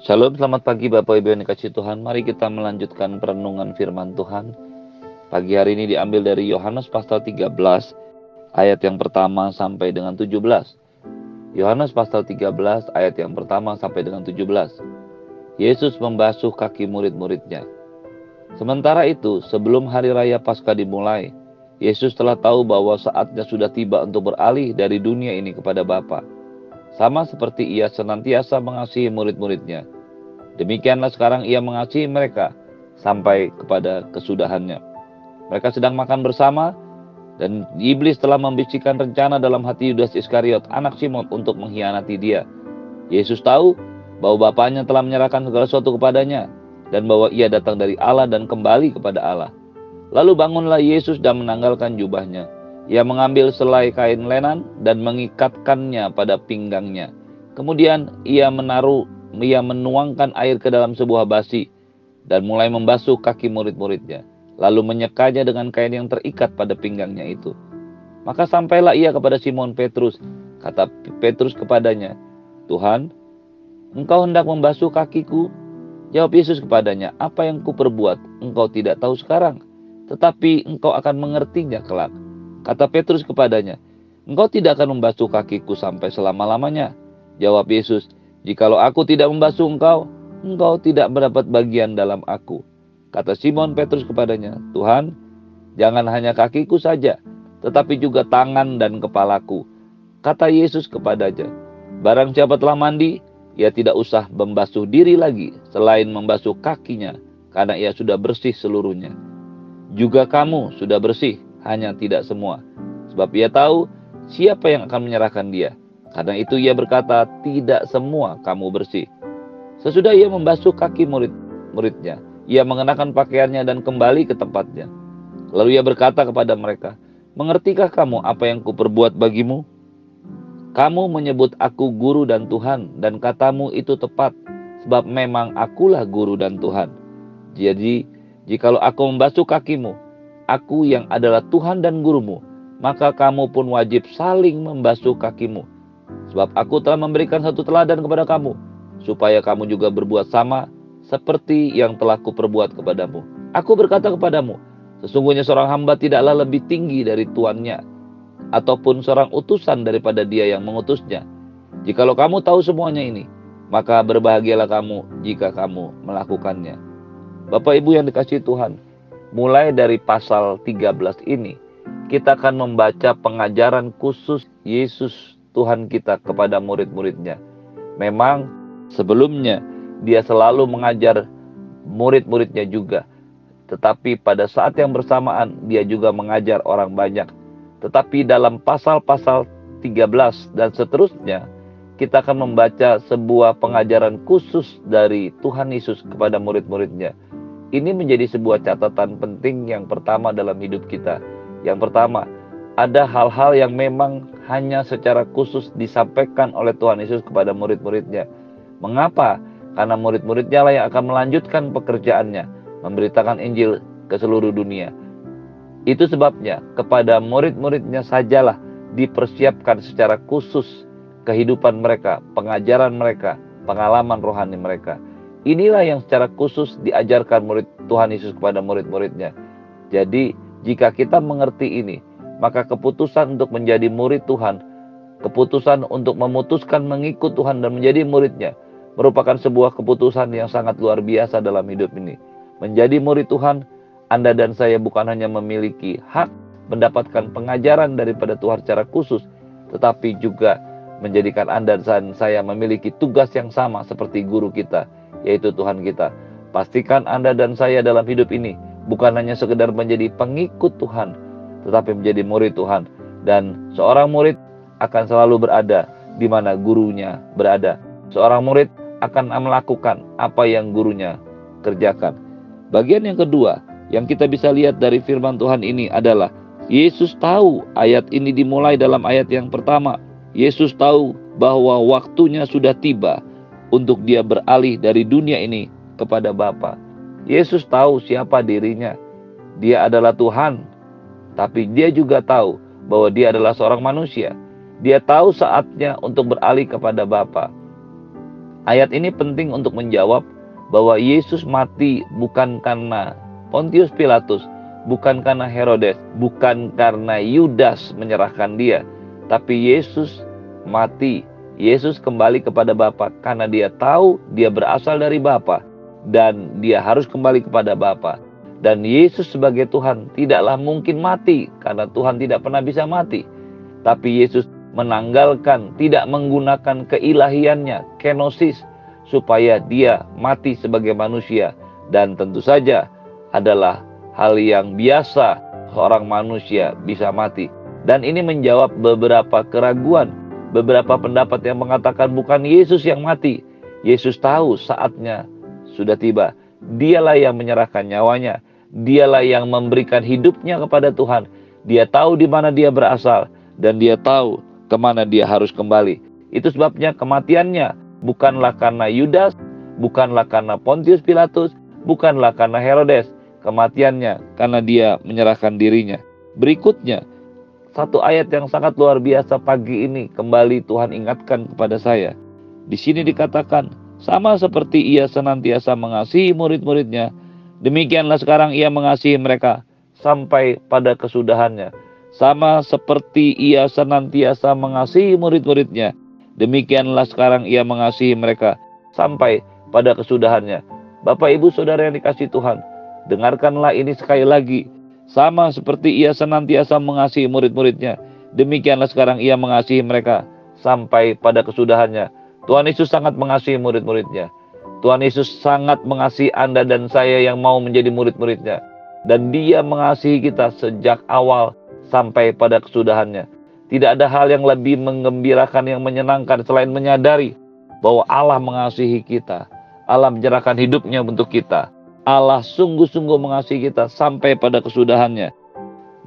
Shalom, selamat pagi Bapak Ibu yang dikasih Tuhan. Mari kita melanjutkan perenungan firman Tuhan. Pagi hari ini diambil dari Yohanes pasal 13 ayat yang pertama sampai dengan 17. Yohanes pasal 13 ayat yang pertama sampai dengan 17. Yesus membasuh kaki murid-muridnya. Sementara itu, sebelum hari raya Paskah dimulai, Yesus telah tahu bahwa saatnya sudah tiba untuk beralih dari dunia ini kepada Bapa sama seperti ia senantiasa mengasihi murid-muridnya. Demikianlah sekarang ia mengasihi mereka sampai kepada kesudahannya. Mereka sedang makan bersama dan iblis telah membisikkan rencana dalam hati Yudas Iskariot, anak Simon, untuk mengkhianati dia. Yesus tahu bahwa Bapaknya telah menyerahkan segala sesuatu kepadanya dan bahwa ia datang dari Allah dan kembali kepada Allah. Lalu bangunlah Yesus dan menanggalkan jubahnya ia mengambil selai kain lenan dan mengikatkannya pada pinggangnya. Kemudian ia menaruh, ia menuangkan air ke dalam sebuah basi dan mulai membasuh kaki murid-muridnya. Lalu menyekanya dengan kain yang terikat pada pinggangnya itu. Maka sampailah ia kepada Simon Petrus. Kata Petrus kepadanya, Tuhan, engkau hendak membasuh kakiku? Jawab Yesus kepadanya, apa yang kuperbuat engkau tidak tahu sekarang, tetapi engkau akan mengertinya kelak. Kata Petrus kepadanya, Engkau tidak akan membasuh kakiku sampai selama-lamanya. Jawab Yesus, Jikalau aku tidak membasuh engkau, engkau tidak mendapat bagian dalam aku. Kata Simon Petrus kepadanya, Tuhan, jangan hanya kakiku saja, tetapi juga tangan dan kepalaku. Kata Yesus kepadanya, Barang siapa telah mandi, ia tidak usah membasuh diri lagi selain membasuh kakinya, karena ia sudah bersih seluruhnya. Juga kamu sudah bersih, hanya tidak semua. Sebab ia tahu siapa yang akan menyerahkan dia. Karena itu ia berkata, tidak semua kamu bersih. Sesudah ia membasuh kaki murid-muridnya, ia mengenakan pakaiannya dan kembali ke tempatnya. Lalu ia berkata kepada mereka, Mengertikah kamu apa yang kuperbuat bagimu? Kamu menyebut aku guru dan Tuhan, dan katamu itu tepat, sebab memang akulah guru dan Tuhan. Jadi, jikalau aku membasuh kakimu, aku yang adalah Tuhan dan gurumu, maka kamu pun wajib saling membasuh kakimu. Sebab aku telah memberikan satu teladan kepada kamu, supaya kamu juga berbuat sama seperti yang telah kuperbuat kepadamu. Aku berkata kepadamu, sesungguhnya seorang hamba tidaklah lebih tinggi dari tuannya, ataupun seorang utusan daripada dia yang mengutusnya. Jikalau kamu tahu semuanya ini, maka berbahagialah kamu jika kamu melakukannya. Bapak Ibu yang dikasih Tuhan, mulai dari pasal 13 ini, kita akan membaca pengajaran khusus Yesus Tuhan kita kepada murid-muridnya. Memang sebelumnya dia selalu mengajar murid-muridnya juga. Tetapi pada saat yang bersamaan dia juga mengajar orang banyak. Tetapi dalam pasal-pasal 13 dan seterusnya, kita akan membaca sebuah pengajaran khusus dari Tuhan Yesus kepada murid-muridnya ini menjadi sebuah catatan penting yang pertama dalam hidup kita. Yang pertama, ada hal-hal yang memang hanya secara khusus disampaikan oleh Tuhan Yesus kepada murid-muridnya. Mengapa? Karena murid-muridnya lah yang akan melanjutkan pekerjaannya, memberitakan Injil ke seluruh dunia. Itu sebabnya kepada murid-muridnya sajalah dipersiapkan secara khusus kehidupan mereka, pengajaran mereka, pengalaman rohani mereka. Inilah yang secara khusus diajarkan murid Tuhan Yesus kepada murid-muridnya. Jadi, jika kita mengerti ini, maka keputusan untuk menjadi murid Tuhan, keputusan untuk memutuskan mengikut Tuhan dan menjadi muridnya, merupakan sebuah keputusan yang sangat luar biasa dalam hidup ini. Menjadi murid Tuhan, Anda dan saya bukan hanya memiliki hak mendapatkan pengajaran daripada Tuhan secara khusus, tetapi juga menjadikan Anda dan saya memiliki tugas yang sama seperti guru kita, yaitu Tuhan kita. Pastikan Anda dan saya dalam hidup ini bukan hanya sekedar menjadi pengikut Tuhan, tetapi menjadi murid Tuhan. Dan seorang murid akan selalu berada di mana gurunya berada. Seorang murid akan melakukan apa yang gurunya kerjakan. Bagian yang kedua yang kita bisa lihat dari firman Tuhan ini adalah Yesus tahu ayat ini dimulai dalam ayat yang pertama. Yesus tahu bahwa waktunya sudah tiba untuk dia beralih dari dunia ini kepada Bapa. Yesus tahu siapa dirinya. Dia adalah Tuhan, tapi dia juga tahu bahwa dia adalah seorang manusia. Dia tahu saatnya untuk beralih kepada Bapa. Ayat ini penting untuk menjawab bahwa Yesus mati bukan karena Pontius Pilatus, bukan karena Herodes, bukan karena Yudas menyerahkan dia, tapi Yesus mati. Yesus kembali kepada Bapa karena dia tahu dia berasal dari Bapa dan dia harus kembali kepada Bapa. Dan Yesus sebagai Tuhan tidaklah mungkin mati karena Tuhan tidak pernah bisa mati. Tapi Yesus menanggalkan, tidak menggunakan keilahiannya, kenosis, supaya dia mati sebagai manusia. Dan tentu saja adalah hal yang biasa seorang manusia bisa mati. Dan ini menjawab beberapa keraguan, beberapa pendapat yang mengatakan bukan Yesus yang mati. Yesus tahu saatnya sudah tiba. Dialah yang menyerahkan nyawanya. Dialah yang memberikan hidupnya kepada Tuhan. Dia tahu di mana dia berasal dan dia tahu ke mana dia harus kembali. Itu sebabnya kematiannya bukanlah karena Yudas, bukanlah karena Pontius Pilatus, bukanlah karena Herodes. Kematiannya karena dia menyerahkan dirinya. Berikutnya, satu ayat yang sangat luar biasa pagi ini kembali Tuhan ingatkan kepada saya. Di sini dikatakan, sama seperti ia senantiasa mengasihi murid-muridnya, demikianlah sekarang ia mengasihi mereka sampai pada kesudahannya sama seperti ia senantiasa mengasihi murid-muridnya. Demikianlah sekarang ia mengasihi mereka sampai pada kesudahannya. Bapak, Ibu, Saudara yang dikasih Tuhan, dengarkanlah ini sekali lagi. Sama seperti ia senantiasa mengasihi murid-muridnya. Demikianlah sekarang ia mengasihi mereka sampai pada kesudahannya. Tuhan Yesus sangat mengasihi murid-muridnya. Tuhan Yesus sangat mengasihi Anda dan saya yang mau menjadi murid-muridnya. Dan dia mengasihi kita sejak awal sampai pada kesudahannya. Tidak ada hal yang lebih mengembirakan, yang menyenangkan selain menyadari bahwa Allah mengasihi kita. Allah menyerahkan hidupnya untuk kita. Allah sungguh-sungguh mengasihi kita sampai pada kesudahannya.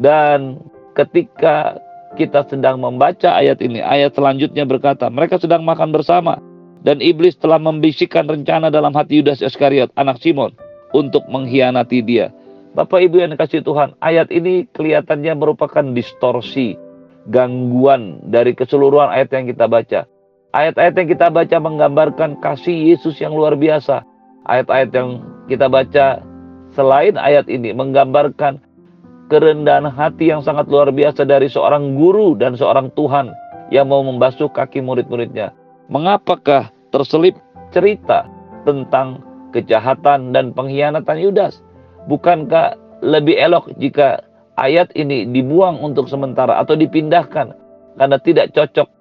Dan ketika kita sedang membaca ayat ini, ayat selanjutnya berkata, mereka sedang makan bersama. Dan iblis telah membisikkan rencana dalam hati Yudas Iskariot, anak Simon, untuk mengkhianati dia. Bapak Ibu yang dikasih Tuhan, ayat ini kelihatannya merupakan distorsi, gangguan dari keseluruhan ayat yang kita baca. Ayat-ayat yang kita baca menggambarkan kasih Yesus yang luar biasa. Ayat-ayat yang kita baca selain ayat ini menggambarkan kerendahan hati yang sangat luar biasa dari seorang guru dan seorang Tuhan yang mau membasuh kaki murid-muridnya. Mengapakah terselip cerita tentang kejahatan dan pengkhianatan Yudas? Bukankah lebih elok jika ayat ini dibuang untuk sementara atau dipindahkan karena tidak cocok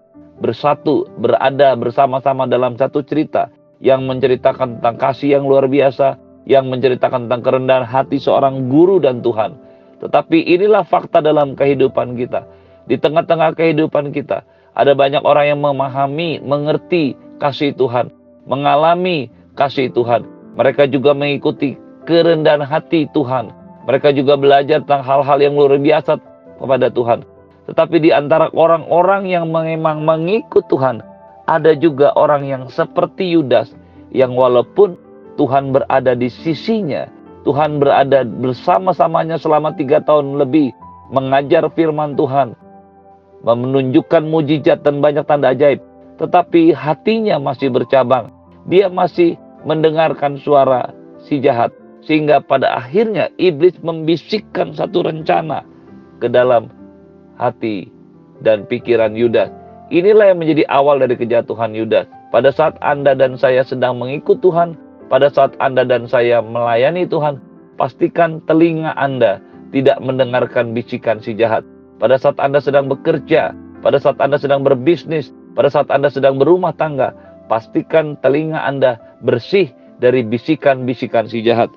bersatu, berada bersama-sama dalam satu cerita yang menceritakan tentang kasih yang luar biasa, yang menceritakan tentang kerendahan hati seorang guru dan Tuhan. Tetapi inilah fakta dalam kehidupan kita. Di tengah-tengah kehidupan kita, ada banyak orang yang memahami, mengerti kasih Tuhan, mengalami kasih Tuhan. Mereka juga mengikuti kerendahan hati Tuhan. Mereka juga belajar tentang hal-hal yang luar biasa kepada Tuhan. Tetapi di antara orang-orang yang memang mengikut Tuhan, ada juga orang yang seperti Yudas, yang walaupun Tuhan berada di sisinya, Tuhan berada bersama-samanya selama tiga tahun lebih, mengajar firman Tuhan, menunjukkan mujizat dan banyak tanda ajaib, tetapi hatinya masih bercabang. Dia masih mendengarkan suara si jahat. Sehingga pada akhirnya iblis membisikkan satu rencana ke dalam hati dan pikiran Yudas. Inilah yang menjadi awal dari kejatuhan Yudas. Pada saat Anda dan saya sedang mengikut Tuhan, pada saat Anda dan saya melayani Tuhan, pastikan telinga Anda tidak mendengarkan bisikan si jahat. Pada saat Anda sedang bekerja, pada saat Anda sedang berbisnis, pada saat Anda sedang berumah tangga, pastikan telinga Anda bersih dari bisikan-bisikan si jahat.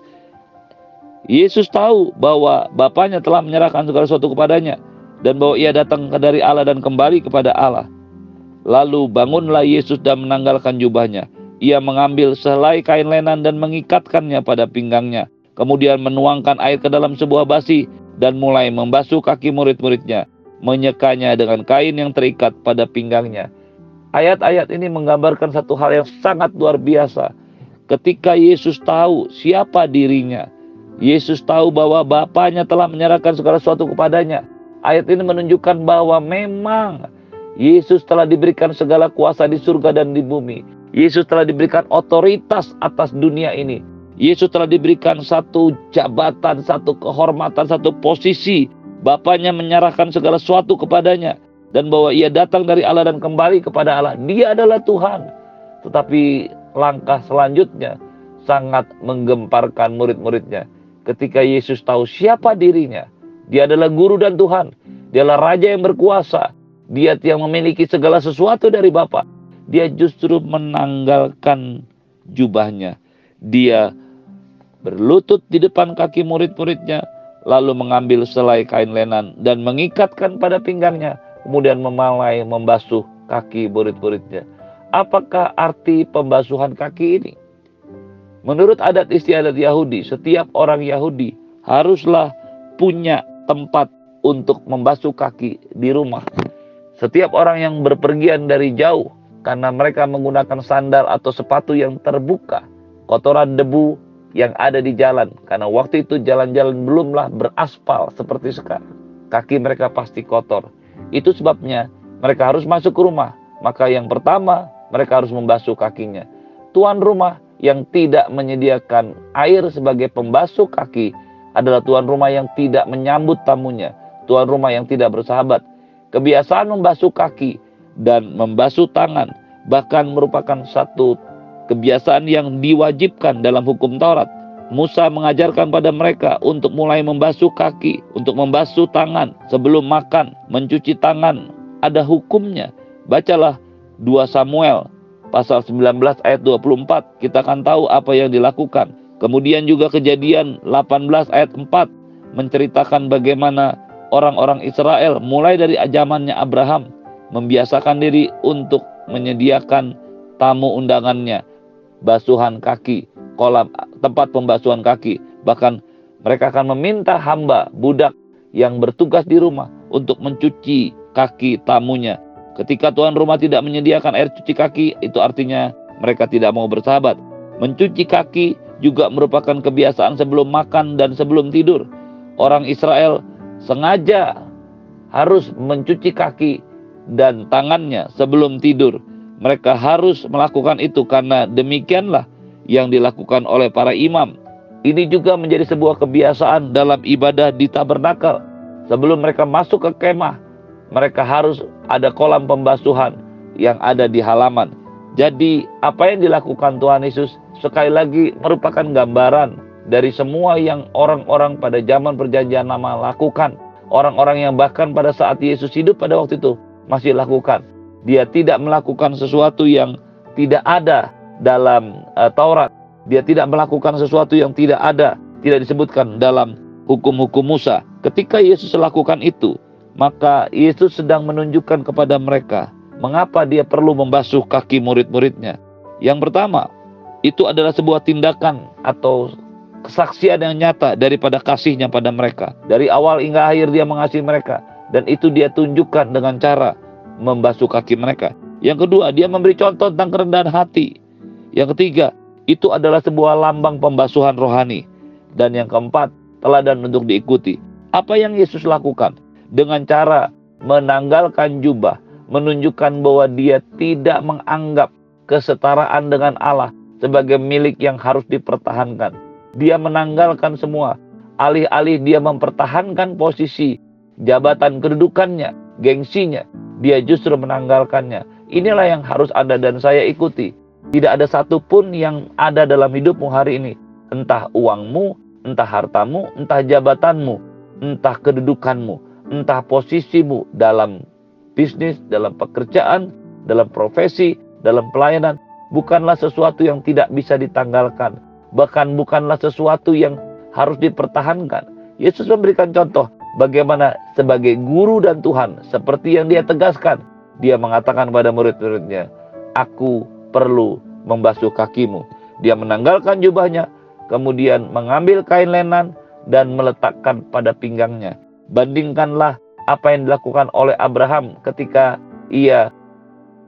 Yesus tahu bahwa Bapaknya telah menyerahkan segala sesuatu kepadanya dan bahwa ia datang dari Allah dan kembali kepada Allah. Lalu bangunlah Yesus dan menanggalkan jubahnya. Ia mengambil sehelai kain lenan dan mengikatkannya pada pinggangnya. Kemudian menuangkan air ke dalam sebuah basi dan mulai membasuh kaki murid-muridnya, menyekanya dengan kain yang terikat pada pinggangnya. Ayat-ayat ini menggambarkan satu hal yang sangat luar biasa. Ketika Yesus tahu siapa dirinya, Yesus tahu bahwa Bapaknya telah menyerahkan segala sesuatu kepadanya. Ayat ini menunjukkan bahwa memang Yesus telah diberikan segala kuasa di surga dan di bumi. Yesus telah diberikan otoritas atas dunia ini. Yesus telah diberikan satu jabatan, satu kehormatan, satu posisi. Bapaknya menyerahkan segala sesuatu kepadanya. Dan bahwa ia datang dari Allah dan kembali kepada Allah. Dia adalah Tuhan. Tetapi langkah selanjutnya sangat menggemparkan murid-muridnya. Ketika Yesus tahu siapa dirinya. Dia adalah guru dan Tuhan. Dia adalah raja yang berkuasa. Dia yang memiliki segala sesuatu dari Bapa. Dia justru menanggalkan jubahnya. Dia berlutut di depan kaki murid-muridnya, lalu mengambil selai kain lenan dan mengikatkan pada pinggangnya, kemudian memalai membasuh kaki murid-muridnya. Apakah arti pembasuhan kaki ini? Menurut adat istiadat Yahudi, setiap orang Yahudi haruslah punya tempat untuk membasuh kaki di rumah. Setiap orang yang berpergian dari jauh karena mereka menggunakan sandal atau sepatu yang terbuka, kotoran debu yang ada di jalan. Karena waktu itu jalan-jalan belumlah beraspal seperti sekarang. Kaki mereka pasti kotor. Itu sebabnya mereka harus masuk ke rumah. Maka yang pertama mereka harus membasuh kakinya. Tuan rumah yang tidak menyediakan air sebagai pembasuh kaki adalah tuan rumah yang tidak menyambut tamunya. Tuan rumah yang tidak bersahabat. Kebiasaan membasuh kaki dan membasuh tangan bahkan merupakan satu kebiasaan yang diwajibkan dalam hukum Taurat. Musa mengajarkan pada mereka untuk mulai membasuh kaki, untuk membasuh tangan sebelum makan, mencuci tangan. Ada hukumnya. Bacalah 2 Samuel pasal 19 ayat 24. Kita akan tahu apa yang dilakukan. Kemudian juga kejadian 18 ayat 4 menceritakan bagaimana orang-orang Israel mulai dari zamannya Abraham membiasakan diri untuk menyediakan tamu undangannya basuhan kaki, kolam tempat pembasuhan kaki. Bahkan mereka akan meminta hamba budak yang bertugas di rumah untuk mencuci kaki tamunya. Ketika tuan rumah tidak menyediakan air cuci kaki, itu artinya mereka tidak mau bersahabat. Mencuci kaki juga merupakan kebiasaan sebelum makan dan sebelum tidur. Orang Israel sengaja harus mencuci kaki dan tangannya sebelum tidur mereka harus melakukan itu karena demikianlah yang dilakukan oleh para imam. Ini juga menjadi sebuah kebiasaan dalam ibadah di tabernakel. Sebelum mereka masuk ke kemah, mereka harus ada kolam pembasuhan yang ada di halaman. Jadi apa yang dilakukan Tuhan Yesus sekali lagi merupakan gambaran dari semua yang orang-orang pada zaman perjanjian lama lakukan. Orang-orang yang bahkan pada saat Yesus hidup pada waktu itu masih lakukan. Dia tidak melakukan sesuatu yang tidak ada dalam uh, Taurat. Dia tidak melakukan sesuatu yang tidak ada, tidak disebutkan dalam hukum-hukum Musa. Ketika Yesus lakukan itu, maka Yesus sedang menunjukkan kepada mereka mengapa dia perlu membasuh kaki murid-muridnya. Yang pertama, itu adalah sebuah tindakan atau kesaksian yang nyata daripada kasihnya pada mereka. Dari awal hingga akhir dia mengasihi mereka. Dan itu dia tunjukkan dengan cara membasuh kaki mereka. Yang kedua, dia memberi contoh tentang kerendahan hati. Yang ketiga, itu adalah sebuah lambang pembasuhan rohani. Dan yang keempat, teladan untuk diikuti. Apa yang Yesus lakukan? Dengan cara menanggalkan jubah, menunjukkan bahwa dia tidak menganggap kesetaraan dengan Allah sebagai milik yang harus dipertahankan. Dia menanggalkan semua. Alih-alih dia mempertahankan posisi, jabatan kedudukannya, gengsinya, dia justru menanggalkannya. Inilah yang harus Anda dan saya ikuti. Tidak ada satupun yang ada dalam hidupmu hari ini. Entah uangmu, entah hartamu, entah jabatanmu, entah kedudukanmu, entah posisimu dalam bisnis, dalam pekerjaan, dalam profesi, dalam pelayanan. Bukanlah sesuatu yang tidak bisa ditanggalkan. Bahkan bukanlah sesuatu yang harus dipertahankan. Yesus memberikan contoh bagaimana sebagai guru dan Tuhan seperti yang dia tegaskan. Dia mengatakan kepada murid-muridnya aku perlu membasuh kakimu. Dia menanggalkan jubahnya kemudian mengambil kain lenan dan meletakkan pada pinggangnya. Bandingkanlah apa yang dilakukan oleh Abraham ketika ia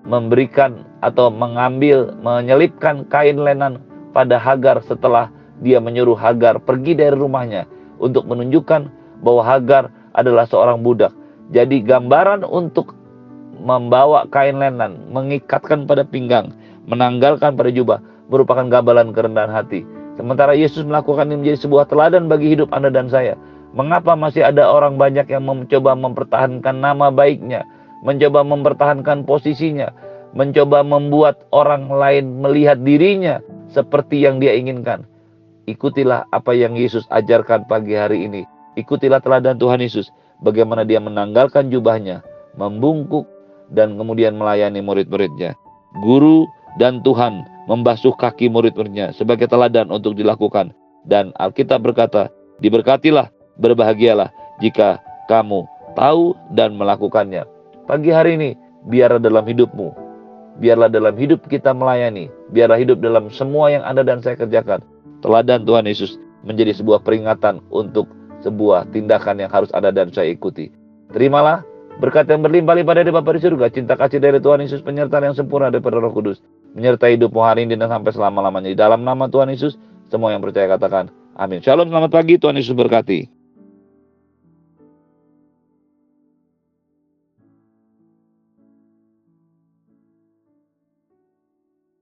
memberikan atau mengambil menyelipkan kain lenan pada Hagar setelah dia menyuruh Hagar pergi dari rumahnya untuk menunjukkan bahwa Hagar adalah seorang budak. Jadi gambaran untuk membawa kain lenan, mengikatkan pada pinggang, menanggalkan pada jubah merupakan gabalan kerendahan hati. Sementara Yesus melakukan ini menjadi sebuah teladan bagi hidup Anda dan saya. Mengapa masih ada orang banyak yang mencoba mempertahankan nama baiknya, mencoba mempertahankan posisinya, mencoba membuat orang lain melihat dirinya seperti yang dia inginkan. Ikutilah apa yang Yesus ajarkan pagi hari ini. Ikutilah teladan Tuhan Yesus. Bagaimana dia menanggalkan jubahnya, membungkuk, dan kemudian melayani murid-muridnya. Guru dan Tuhan membasuh kaki murid-muridnya sebagai teladan untuk dilakukan. Dan Alkitab berkata, diberkatilah, berbahagialah jika kamu tahu dan melakukannya. Pagi hari ini, biarlah dalam hidupmu, biarlah dalam hidup kita melayani, biarlah hidup dalam semua yang Anda dan saya kerjakan. Teladan Tuhan Yesus menjadi sebuah peringatan untuk sebuah tindakan yang harus ada dan saya ikuti. Terimalah berkat yang berlimpah-limpah dari Bapa di surga, cinta kasih dari Tuhan Yesus, penyertaan yang sempurna daripada Roh Kudus, menyertai hidupmu hari ini dan sampai selama-lamanya. Di dalam nama Tuhan Yesus, semua yang percaya katakan amin. Shalom, selamat pagi, Tuhan Yesus berkati.